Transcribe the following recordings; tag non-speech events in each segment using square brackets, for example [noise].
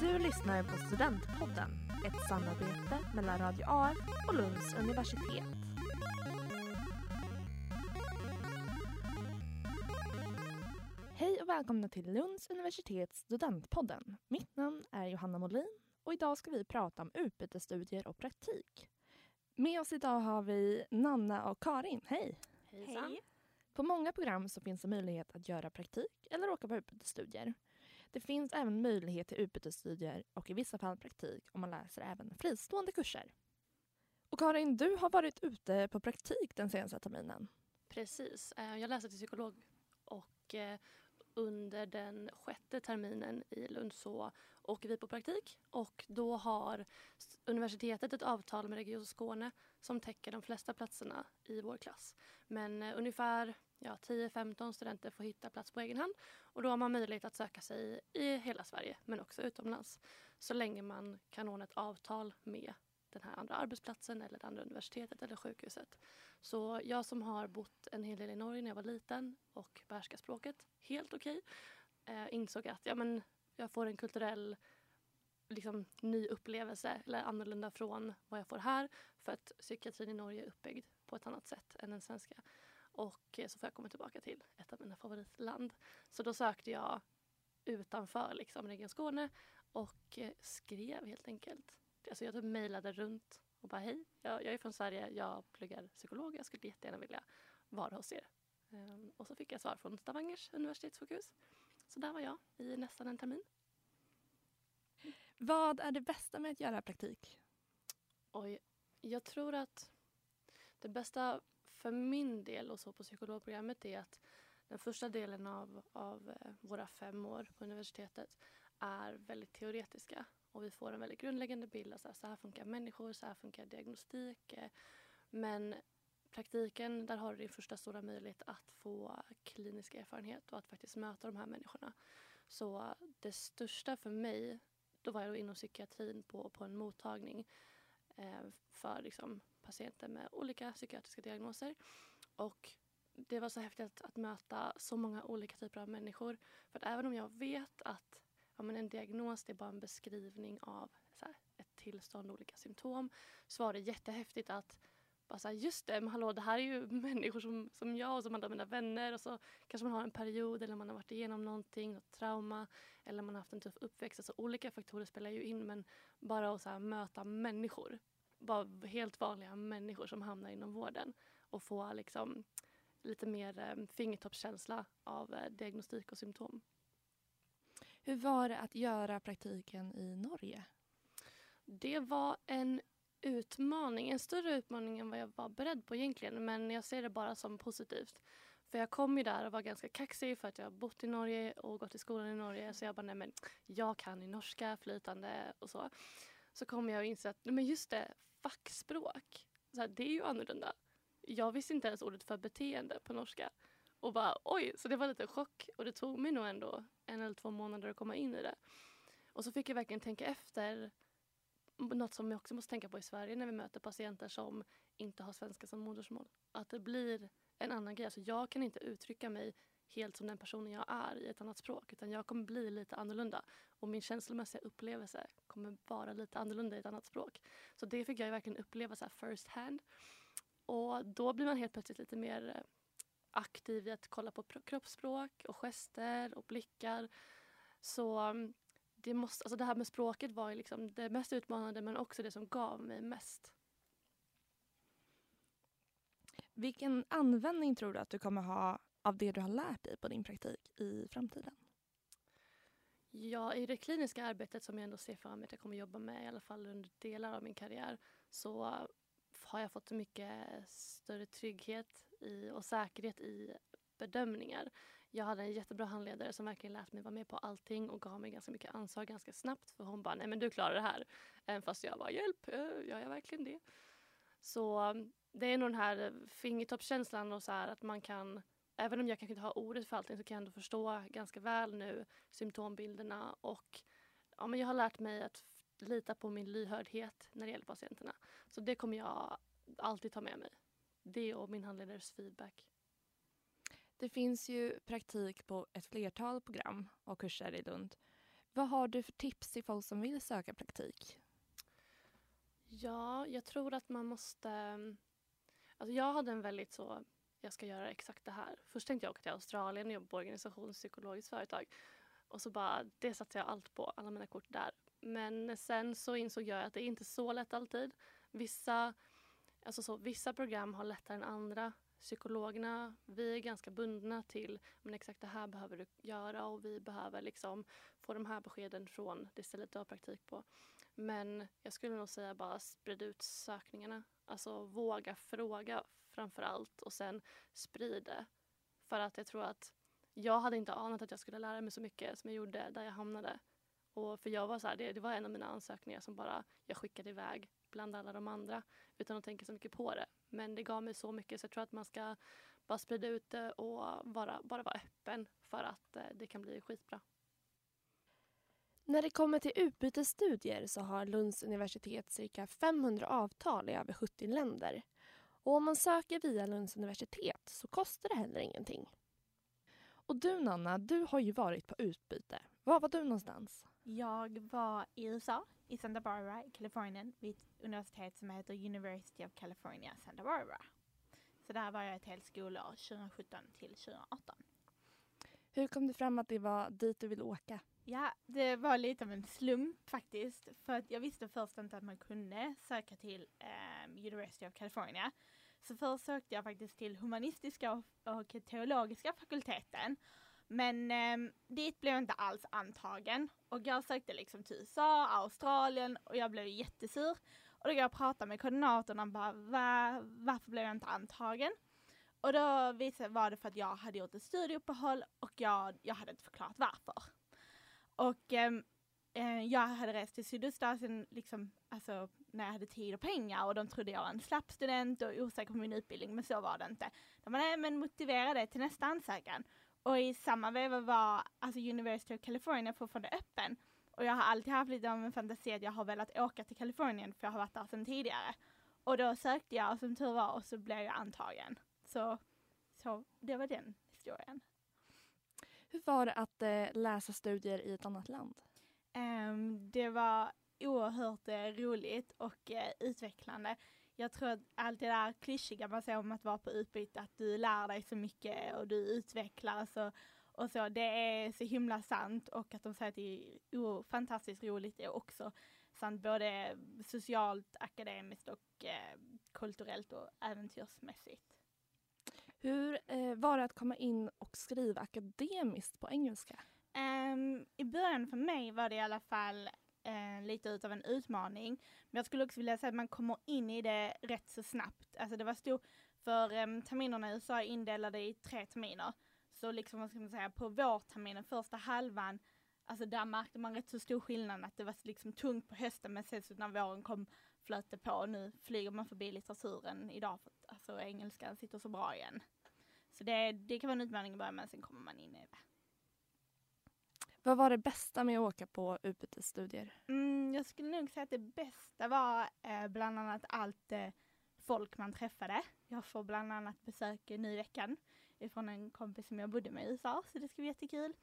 Du lyssnar på Studentpodden, ett samarbete mellan Radio AF och Lunds universitet. Hej och välkomna till Lunds universitets Studentpodden. Mitt namn är Johanna Molin och idag ska vi prata om utbytesstudier och praktik. Med oss idag har vi Nanna och Karin. Hej! Hejsan. På många program så finns det möjlighet att göra praktik eller åka på utbytesstudier. Det finns även möjlighet till utbytesstudier och i vissa fall praktik om man läser även fristående kurser. Och Karin, du har varit ute på praktik den senaste terminen. Precis. Eh, jag läser till psykolog och eh, under den sjätte terminen i Lund så åker vi på praktik och då har universitetet ett avtal med Region Skåne som täcker de flesta platserna i vår klass. Men eh, ungefär ja, 10-15 studenter får hitta plats på egen hand och då har man möjlighet att söka sig i hela Sverige men också utomlands så länge man kan ordna ett avtal med den här andra arbetsplatsen eller det andra universitetet eller sjukhuset. Så jag som har bott en hel del i Norge när jag var liten och behärskar språket helt okej eh, insåg att ja, men jag får en kulturell liksom, ny upplevelse eller annorlunda från vad jag får här för att psykiatrin i Norge är uppbyggd på ett annat sätt än den svenska. Och så får jag komma tillbaka till ett av mina favoritland. Så då sökte jag utanför liksom, Region Skåne och eh, skrev helt enkelt. Alltså jag typ mejlade runt och bara hej, jag, jag är från Sverige, jag pluggar psykolog, jag skulle jättegärna vilja vara hos er. Ehm, och så fick jag svar från Stavangers universitetssjukhus. Så där var jag i nästan en termin. Vad är det bästa med att göra praktik? Oj, jag tror att det bästa för min del och så på psykologprogrammet är att den första delen av, av eh, våra fem år på universitetet är väldigt teoretiska och vi får en väldigt grundläggande bild av så här, så här funkar människor, så här funkar diagnostik. Eh. Men praktiken, där har du din första stora möjlighet att få klinisk erfarenhet och att faktiskt möta de här människorna. Så det största för mig, då var jag då inom psykiatrin på, på en mottagning Eh, för liksom, patienter med olika psykiatriska diagnoser. Och det var så häftigt att, att möta så många olika typer av människor. För att även om jag vet att ja, men en diagnos det är bara en beskrivning av så här, ett tillstånd och olika symptom så var det jättehäftigt att bara så här, just det, men hallå, det här är ju [laughs] människor som, som jag och som alla mina vänner och så kanske man har en period eller man har varit igenom någonting, något trauma eller man har haft en tuff uppväxt. Alltså olika faktorer spelar ju in men bara att så här, möta människor, bara helt vanliga människor som hamnar inom vården och få liksom lite mer eh, fingertoppskänsla av eh, diagnostik och symptom. Hur var det att göra praktiken i Norge? Det var en utmaning, en större utmaning än vad jag var beredd på egentligen. Men jag ser det bara som positivt. För jag kom ju där och var ganska kaxig för att jag har bott i Norge och gått i skolan i Norge. Så jag bara, nej men jag kan i norska flytande och så. Så kom jag och insåg att, nej men just det, fackspråk, så här, det är ju annorlunda. Jag visste inte ens ordet för beteende på norska. Och bara oj, så det var lite chock. Och det tog mig nog ändå en eller två månader att komma in i det. Och så fick jag verkligen tänka efter något som vi också måste tänka på i Sverige när vi möter patienter som inte har svenska som modersmål. Att det blir en annan grej. Alltså jag kan inte uttrycka mig helt som den personen jag är i ett annat språk utan jag kommer bli lite annorlunda och min känslomässiga upplevelse kommer vara lite annorlunda i ett annat språk. Så det fick jag verkligen uppleva så här first hand. Och då blir man helt plötsligt lite mer eh, aktiv i att kolla på kroppsspråk och gester och blickar. Så mm, det, måste, alltså det här med språket var liksom det mest utmanande men också det som gav mig mest. Vilken användning tror du att du kommer ha av det du har lärt dig på din praktik i framtiden? Ja, i det kliniska arbetet som jag ändå ser fram emot att jag kommer jobba med i alla fall under delar av min karriär så har jag fått mycket större trygghet i, och säkerhet i bedömningar. Jag hade en jättebra handledare som verkligen lät mig vara med på allting och gav mig ganska mycket ansvar ganska snabbt för hon bara, nej men du klarar det här. Även fast jag bara hjälp, eh, gör jag verkligen det? Så mm, det är nog den här fingertoppskänslan och så här att man kan Även om jag kanske inte har ordet för allting så kan jag ändå förstå ganska väl nu symptombilderna och ja, men jag har lärt mig att lita på min lyhördhet när det gäller patienterna. Så det kommer jag alltid ta med mig. Det och min handledares feedback. Det finns ju praktik på ett flertal program och kurser i Lund. Vad har du för tips till folk som vill söka praktik? Ja, jag tror att man måste... Mm, alltså jag hade en väldigt så, jag ska göra exakt det här. Först tänkte jag åka till Australien och jobba på organisationspsykologiskt företag. Och så bara, det satte jag allt på, alla mina kort där. Men sen så insåg jag att det är inte så lätt alltid. Vissa, alltså så, vissa program har lättare än andra. Psykologerna, vi är ganska bundna till men exakt det här behöver du göra och vi behöver liksom få de här beskeden från det stället du har praktik på. Men jag skulle nog säga bara sprid ut sökningarna. Alltså våga fråga framför allt och sen sprid det. För att jag tror att jag hade inte anat att jag skulle lära mig så mycket som jag gjorde där jag hamnade. Och för jag var så här, det, det var en av mina ansökningar som bara jag skickade iväg bland alla de andra utan att tänka så mycket på det. Men det gav mig så mycket så jag tror att man ska bara sprida ut det och bara, bara vara öppen för att eh, det kan bli skitbra. När det kommer till utbytesstudier så har Lunds universitet cirka 500 avtal i över 70 länder. Och om man söker via Lunds universitet så kostar det heller ingenting. Och du Nanna, du har ju varit på utbyte. Var var du någonstans? Jag var i USA, i Santa Barbara i Kalifornien vid ett universitet som heter University of California Santa Barbara. Så där var jag ett helt skolår 2017 till 2018. Hur kom det fram att det var dit du ville åka? Ja, det var lite av en slump faktiskt. För att jag visste först inte att man kunde söka till eh, University of California. Så först sökte jag faktiskt till humanistiska och, och teologiska fakulteten. Men eh, dit blev jag inte alls antagen. Och jag sökte liksom till USA, Australien och jag blev jättesur. Och då jag och pratade med koordinatorn och bara, Va, varför blev jag inte antagen? Och då visade, var det för att jag hade gjort ett studieuppehåll och jag, jag hade inte förklarat varför. Och ehm, eh, jag hade rest till Sydostasien liksom, alltså, när jag hade tid och pengar och de trodde jag var en slapp student och osäker på min utbildning, men så var det inte. De bara, nej men motivera det till nästa ansökan. Och i samma veva var alltså University of California fortfarande öppen. Och jag har alltid haft lite av en fantasi att jag har velat åka till Kalifornien för jag har varit där sedan tidigare. Och då sökte jag och som tur var och så blev jag antagen. Så, så det var den historien. Hur var det att eh, läsa studier i ett annat land? Um, det var oerhört eh, roligt och eh, utvecklande. Jag tror att allt det där klyschiga man säger om att vara på utbyte, att du lär dig så mycket och du utvecklas och, och så, det är så himla sant och att de säger att det är fantastiskt roligt är också sant både socialt, akademiskt och eh, kulturellt och äventyrsmässigt. Hur eh, var det att komma in och skriva akademiskt på engelska? Um, I början för mig var det i alla fall eh, lite utav en utmaning. Men jag skulle också vilja säga att man kommer in i det rätt så snabbt. Alltså det var stor, för eh, terminerna i USA är indelade i tre terminer. Så liksom, vad ska man säga, på vårterminen, första halvan, alltså där märkte man rätt så stor skillnad att det var liksom tungt på hösten men sen så när våren kom flöt det på och nu flyger man förbi litteraturen idag för att alltså, engelskan sitter så bra igen. Så det, det kan vara en utmaning i början men sen kommer man in i det. Vad var det bästa med att åka på utbytesstudier? Mm, jag skulle nog säga att det bästa var eh, bland annat allt eh, folk man träffade. Jag får bland annat besök nu i veckan ifrån en kompis som jag bodde med i USA, så det ska bli jättekul.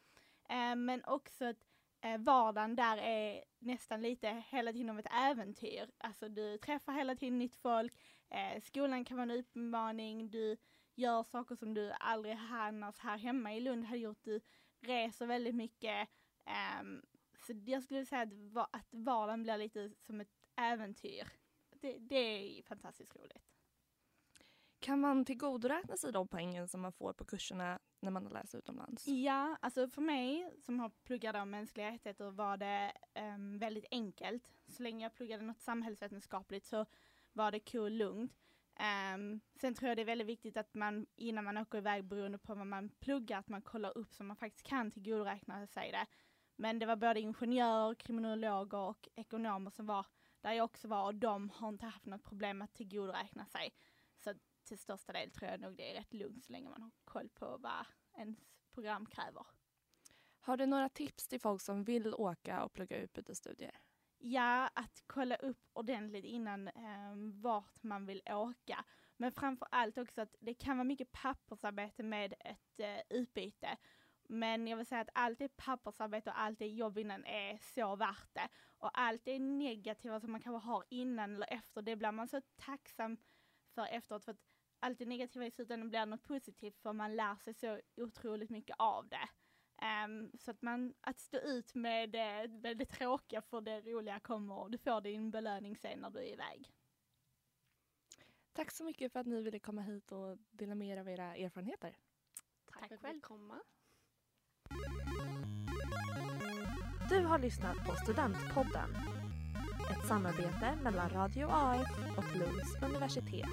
Eh, men också att eh, vardagen där är nästan lite hela tiden av ett äventyr. Alltså du träffar hela tiden nytt folk, eh, skolan kan vara en utmaning, du gör saker som du aldrig annars här hemma i Lund hade gjort. Du reser väldigt mycket. Um, så jag skulle säga att, att vardagen blir lite som ett äventyr. Det, det är fantastiskt roligt. Kan man tillgodoräkna sig de poängen som man får på kurserna när man läser utomlands? Ja, alltså för mig som har pluggat om mänskliga rättigheter var det um, väldigt enkelt. Så länge jag pluggade något samhällsvetenskapligt så var det kul lugnt. Um, sen tror jag det är väldigt viktigt att man innan man åker iväg beroende på vad man pluggar, att man kollar upp så man faktiskt kan tillgodoräkna sig det. Men det var både ingenjörer, kriminologer och ekonomer som var där jag också var och de har inte haft något problem att tillgodoräkna sig. Så till största del tror jag nog det är rätt lugnt så länge man har koll på vad ens program kräver. Har du några tips till folk som vill åka och plugga utbytesstudier? Ja, att kolla upp ordentligt innan eh, vart man vill åka. Men framför allt också att det kan vara mycket pappersarbete med ett eh, utbyte. Men jag vill säga att allt det pappersarbete och allt det jobb innan är så värt det. Och allt det negativa som man kanske har innan eller efter, det blir man så tacksam för efteråt. För att allt det negativa i slutändan blir något positivt för man lär sig så otroligt mycket av det. Um, så att man, att stå ut med det, med det tråkiga för det roliga kommer och du får din belöning sen när du är iväg. Tack så mycket för att ni ville komma hit och dela med er av era erfarenheter. Tack, Tack för att själv. komma. Du har lyssnat på Studentpodden. Ett samarbete mellan Radio AF och Lunds universitet.